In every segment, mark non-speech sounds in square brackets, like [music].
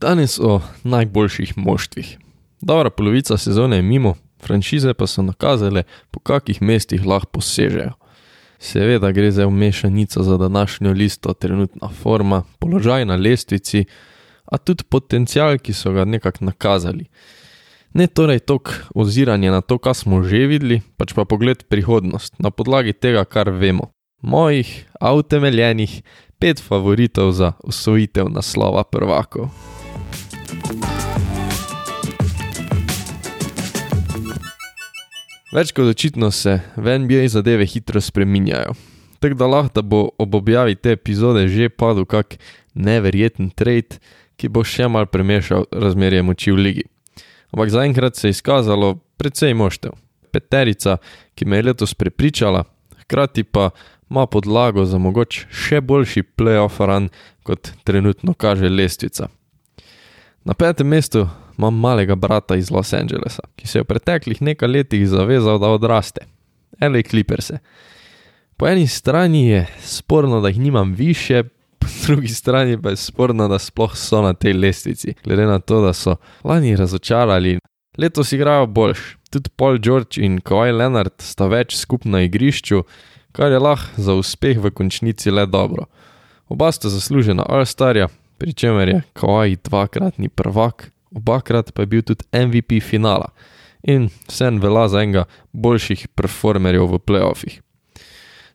Danes o najboljših moštvih. Dobra polovica sezone je mimo, franšize pa so nakazale, po kakih mestih lahko posežejo. Seveda gre za umešanico za današnjo listo, trenutna forma, položaj na lestvici, a tudi potencial, ki so ga nekako nakazali. Ne torej tok oziranje na to, kar smo že videli, pač pa pogled prihodnost na podlagi tega, kar vemo. Mojih, avtemeljenih, pet favoritov za osvojitev naslova prvakov. Več kot očitno se v NBA zadeve hitro spreminjajo. Tako da lahko bo ob objavi te epizode že padel kak neverjeten trade, ki bo še mal premešal razmerje moči v ligi. Ampak zaenkrat se je izkazalo precej moštev. Peterica, ki me je letos prepričala, hkrati pa ima podlago za mogoče še boljši playoff run, kot trenutno kaže lestvica. Na petem mestu imam malega brata iz Los Angelesa, ki se je v preteklih nekaj letih zavezal, da odraste. L.A. Clippers. Po eni strani je sporno, da jih nimam više, po [laughs] drugi strani pa je sporno, da sploh so na tej lestvici, glede na to, da so lani razočarali. Letos igrajo boljš, tudi Paul George in Kawhi Leonard sta več skupaj na igrišču, kar je lahko za uspeh v končnici le dobro. Oba sta zaslužena All-Starja, pri čemer je Kawhi dvakratni prvak, obakrat pa je bil tudi MVP finala in sen vela za enega boljših performerjev v playoffih.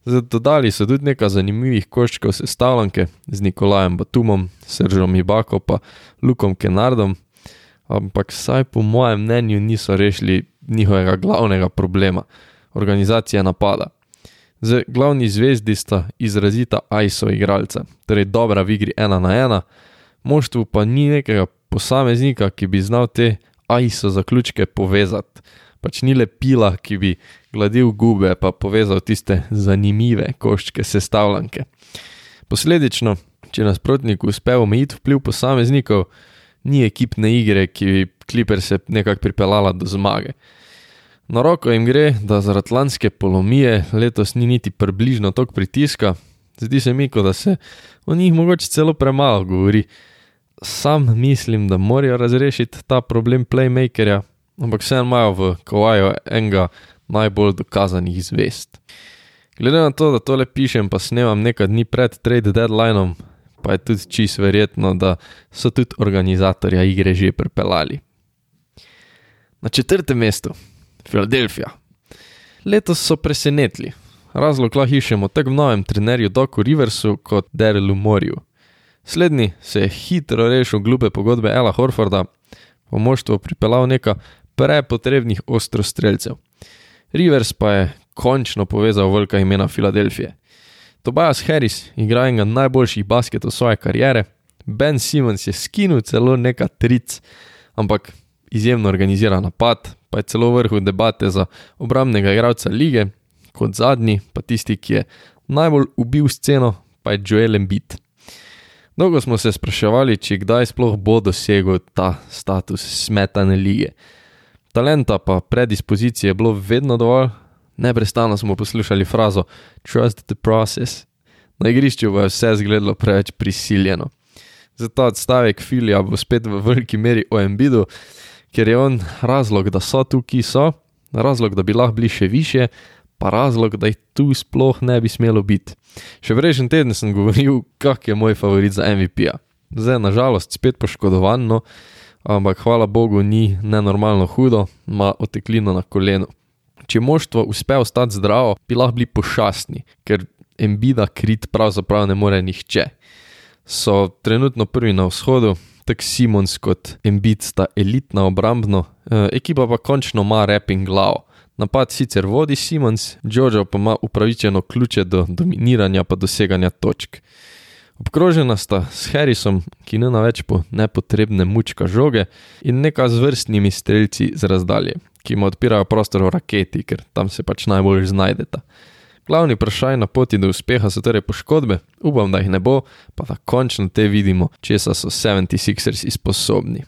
Dodali so tudi nekaj zanimivih koščkov sestavljanke z Nikolajem Batumom, Seržom Ibako pa Lukom Kenardom, ampak saj po mojem mnenju niso rešili njihovega glavnega problema - organizacije napada. Z glavni zvezdi sta izrazita ISO igralca, torej dobra v igri ena na ena, moštvu pa ni nekega posameznika, ki bi znal te ISO zaključke povezati. Pač ni le pila, ki bi gladil gube, pa povezal tiste zanimive koščke sestavljanke. Posledično, če nasprotnik uspe omejiti vpliv posameznikov, ni ekipne igre, ki bi Kliper se nekako pripeljala do zmage. Na roko jim gre, da zaradi lanske polomije letos ni niti približno toliko pritiska, zdi se mi, da se o njih mogoče celo premalo govori sam mislim, da morajo razrešiti ta problem playmakerja, ampak vse imajo v Kowaju enega najbolj dokazanih zvest. Glede na to, da tole pišem, pa snemam nekaj dni pred trade deadlineom, pa je tudi čisto verjetno, da so tudi organizatorja igre že pripeljali. Na četrtem mestu, Filadelfija. Letos so presenetili. Razlog lahko iščemo tako v novem trenerju Doku Riversu kot Derelu Morju. Slednji se je hitro rešil glupe pogodbe Ela Horforda, v moštvo pripeljal nekaj prepotrebnih ostrostrelcev. Rivers pa je končno povezal velika imena Filadelfije. Tobias Harris igra enega najboljših basketov svoje kariere, Ben Simmons je skinil celo nekaj tric, ampak izjemno organiziran napad, pa je celo vrhu debate za obramnega igralca lige, kot zadnji pa tisti, ki je najbolj ubil sceno, pa je Joel Embiid. Dolgo smo se spraševali, če kdaj sploh bo dosegel ta status smetane lige. Talenta pa predispozicije je bilo vedno dovolj, neprestano smo poslušali frazo Trust the process. Na igrišču bo vse izgledalo preveč prisiljeno. Zato odstavek Filija bo spet v veliki meri o Embidu, ker je on razlog, da so tu, ki so, razlog, da bi lahko bili še više, pa razlog, da jih tu sploh ne bi smelo biti. Še prejšnji teden sem govoril, kak je moj favorit za MVP-ja. Zdaj, nažalost, spet poškodovan, no, ampak hvala Bogu, ni nenormalno hudo, ima oteklino na kolenu. Če moštvo uspe ostati zdravo, bi lahko bili pošastni, ker Embida krit pravzaprav ne more nihče. So trenutno prvi na vzhodu, tako Simons kot Embid sta elitna obrambno, eh, ekipa pa končno ima reping glavo. Napad sicer vodi Simons, Giorgio pa ima upravičeno ključe do dominiranja pa doseganja točk. Obkrožena sta s Harrisom, ki ne na več po nepotrebne mučka žoge, in nekaj z vrstnimi streljci z razdalje, ki mu odpirajo prostor v raketi, ker tam se pač najbolj znajdeta. Glavni vprašaj na poti do uspeha so torej poškodbe, upam, da jih ne bo, pa da končno te vidimo, česa so 76ers sposobni.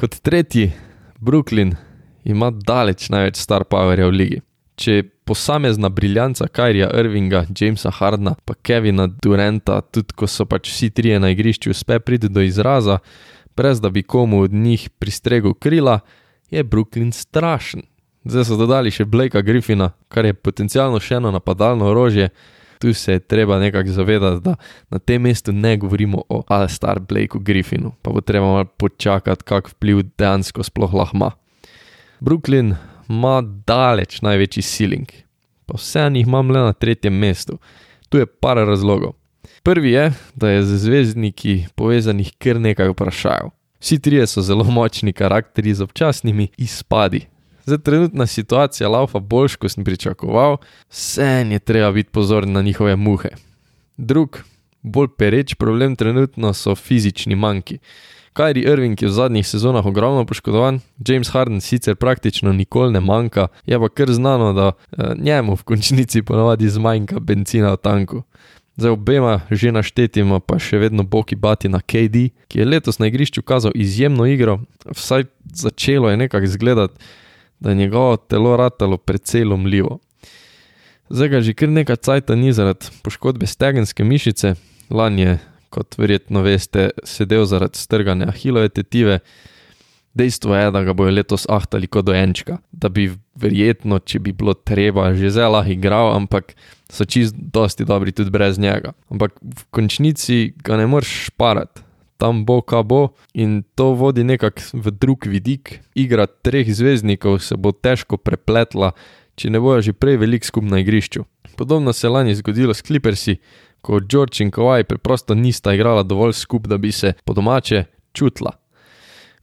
Kot tretji, Brooklyn ima daleč največ star powerja v ligi. Če posamezna briljanca Kyrija Irvinga, Jamesa Hardna, pa Kevina Duranta, tudi ko so pač vsi trije na igrišču uspe priti do izraza, brez da bi komu od njih pristregel krila, je Brooklyn strašen. Zdaj so dodali še Blakea Griffina, kar je potencialno še eno napadalno orožje. Tu se je treba nekako zavedati, da na tem mestu ne govorimo o Al-Star Blakeu Griffinu, pa bo treba malo počakati, kak vpliv dejansko sploh lahko ima. Brooklyn ima daleč največji ceiling, pa vse njih imam le na tretjem mestu. Tu je par razlogov. Prvi je, da je z zvezdniki povezanih kar nekaj vprašajev. Vsi trije so zelo močni karakteri z občasnimi izpadi. Zdaj, trenutna situacija laufa boljš, kot sem pričakoval, vse je treba biti pozoren na njihove muhe. Drug, bolj pereč problem trenutno so fizični manjki. Kyrie Irving je v zadnjih sezonah ogromno poškodovan, James Harden sicer praktično nikoli ne manjka, je pa kar znano, da eh, njemu v končnici ponavadi zmanjka benzina v tanku. Za obema že naštetima pa še vedno boki bati na KD, ki je letos na igrišču kazal izjemno igro, vsaj začelo je nekako izgledati, da je njegovo telo ratalo precej lomljivo. Zdaj ga že kar nekaj cajta ni zaradi poškodbe stegenske mišice, lani je kot verjetno veste, sedel zaradi strganja ahilove tetive. Dejstvo je, da ga bojo letos ahtali kot dojenčka, da bi verjetno, če bi bilo treba, že zelo igral, ampak so čist dosti dobri tudi brez njega. Ampak v končnici ga ne moreš šparati, tam bo, ka bo, in to vodi nekako v drug vidik. Igra treh zvezdnikov se bo težko prepletla, če ne bojo že prej velik skup na igrišču. Podobno se je lani zgodilo s Clippersi, ko George in Kowaj preprosto nista igrala dovolj skupaj, da bi se po domače čutila.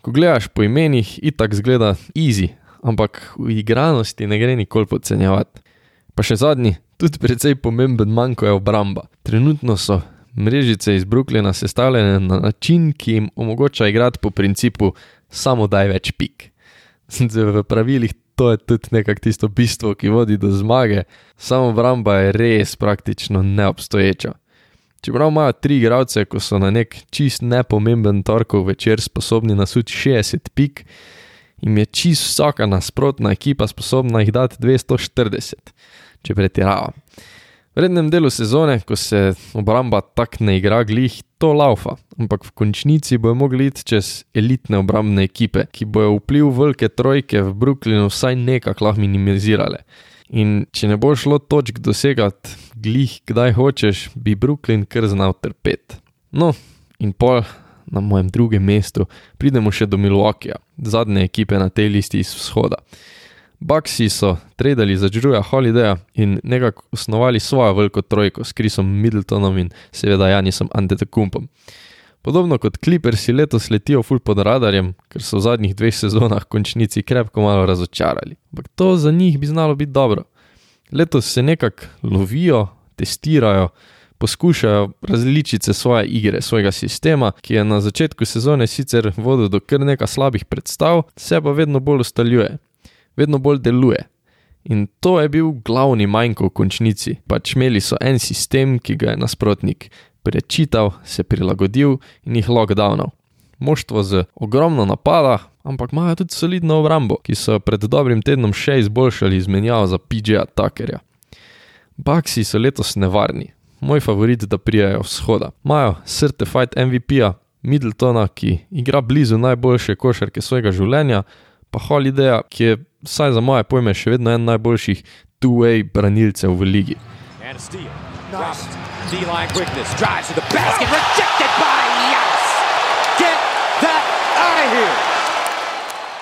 Ko gledaš po imenih, itak zgleda easy, ampak v igranosti ne gre nikoli podcenjevati. Pa še zadnji, tudi precej pomemben manjko je obramba. Trenutno so mrežice iz Brooklyna sestavljene na način, ki jim omogoča igrati po principu samo daj več pik. [laughs] V pravilih to je tudi nekako tisto bistvo, ki vodi do zmage, samo obramba je res praktično neobstoječa. Čeprav imajo tri igralce, ko so na nek čist nepomemben torkov večer sposobni nasuti 60 pik, jim je čist vsaka nasprotna ekipa sposobna jih dati 240, če pretiravam. V rednem delu sezone, ko se obramba tak ne igra glih, to laufa, ampak v končnici bojo mogli iti čez elitne obrambne ekipe, ki bojo vpliv velike trojke v Brooklynu vsaj nekako lahko minimizirale. In če ne bo šlo točk dosegati glih, kdaj hočeš, bi Brooklyn kar znal trpeti. No, in pol na mojem drugem mestu pridemo še do Milwaukeeja, zadnje ekipe na tej listi iz vzhoda. Bucksi so tradili za Drewa Holidaya in nekako osnovali svojo veliko trojko s Chrisom Middletonom in seveda Janisom Antetokumpom. Podobno kot Clippersi letos letijo full pod radarjem, ker so v zadnjih dveh sezonah končnici krepko malo razočarali. Ampak to za njih bi znalo biti dobro. Letos se nekako lovijo, testirajo, poskušajo različice svoje igre, svojega sistema, ki je na začetku sezone sicer vodil do kar nekaj slabih predstav, se pa vedno bolj ustaljuje vedno bolj deluje. In to je bil glavni manjko v končnici. Pač imeli so en sistem, ki ga je nasprotnik prečital, se prilagodil in jih lockdownal. Moštvo z ogromno napada, ampak imajo tudi solidno obrambo, ki so pred dobrim tednom še izboljšali izmenjavo za PJ-a Tuckerja. Baksi so letos nevarni, moj favorit, da prijajo vzhoda. Imajo certified MVP-a, Middletona, ki igra blizu najboljše košarke svojega življenja, pa Holidaya, ki je vsaj za moje pojme, še vedno en najboljših two-way branilcev v ligi.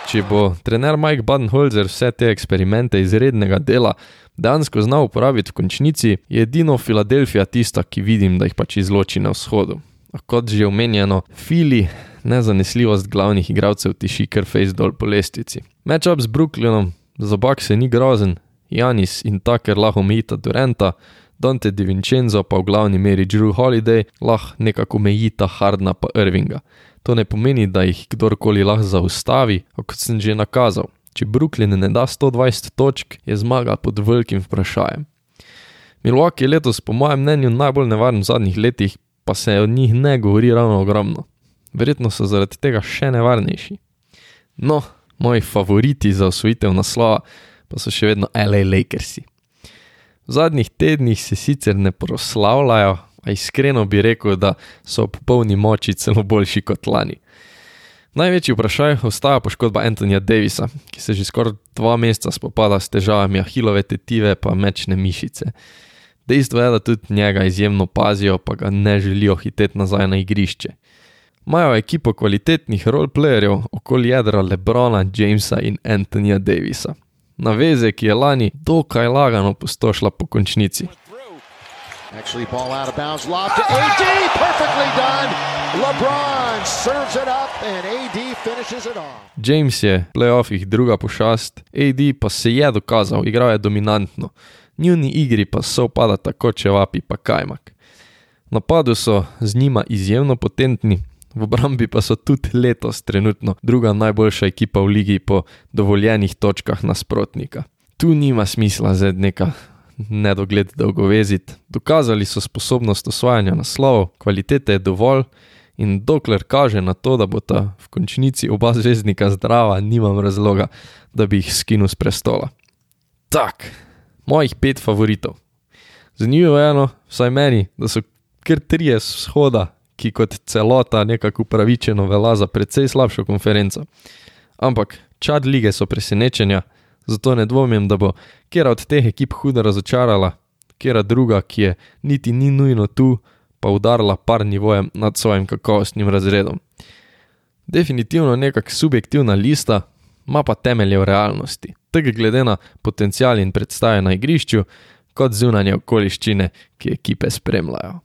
Če bo trener Mike Badenholzer vse te eksperimente izrednega dela dejansko znal uporabiti v končnici, je edino Filadelfija tista, ki vidim, da jih pač izloči na vzhodu. Kot že omenjeno, Fili nezanesljivost glavnih igralcev tiši kar face dol po lestvici. Matchup z Brooklynom, za bak se ni grozen, Janis in Tucker lahko omejita Durenta, Dante Di Vincenzo pa v glavni meri Drew Holiday lahko nekako omejita Hardna pa Irvinga. To ne pomeni, da jih kdorkoli lahko zaustavi, kot sem že nakazal. Če Brooklyn ne da 120 točk, je zmaga pod velikim vprašanjem. Milwaukee je letos po mojem mnenju najbolj nevaren v zadnjih letih, pa se o njih ne govori ravno ogromno verjetno so zaradi tega še nevarnejši. No, moji favoriti za osvojitev naslova pa so še vedno LA Lakersi. V zadnjih tednih se sicer ne proslavljajo, a iskreno bi rekel, da so v popolni moči celo boljši kot lani. Največji vprašaj ostaja poškodba Antonija Davisa, ki se že skoraj dva meseca spopada s težavami ahilove tetive pa mečne mišice. Dejstvo je, da tudi njega izjemno pazijo, pa ga ne želijo hiteti nazaj na igrišče. Imajo ekipo kvalitetnih roleplayerjev okoli jedra Lebrona, Jamesa in Antonija Davisa. Naveze, ki je lani dokaj lagano postošila po končnici. Actually, ball out of bounds, lob to AD, perfectly done. LeBron serves it up and AD finishes it off. James je v playoffih druga pošast, AD pa se je dokazal, igral je dominantno. Njuni igri pa so upada tako čevapi pa kajmak. Napadu so z njima izjemno potentni, v obrambi pa so tudi letos trenutno druga najboljša ekipa v ligi po dovoljenih točkah nasprotnika. Tu nima smisla zdaj neka nedogled dolgoveziti. Dokazali so sposobnost osvajanja naslovov, kvalitete je dovolj in dokler kaže na to, da bo ta v končnici oba zvezdnika zdrava, nimam razloga, da bi jih skinil z prestola. Tak, mojih pet favoritov. Zanimivo je eno, vsaj meni, da so kar trije shoda, ki kot celota nekako upravičeno vela za precej slabšo konferenco. Ampak čad lige so presenečenja, zato ne dvomim, da bo kera od teh ekip hudo razočarala, kera druga, ki je niti ni nujno tu, pa udarila par nivojem nad svojim kakovostnim razredom. Definitivno nekak subjektivna lista, ima pa temelje v realnosti, tako glede na potencial in predstave na igrišču, kot zunanje okoliščine, ki ekipe spremljajo.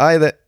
either.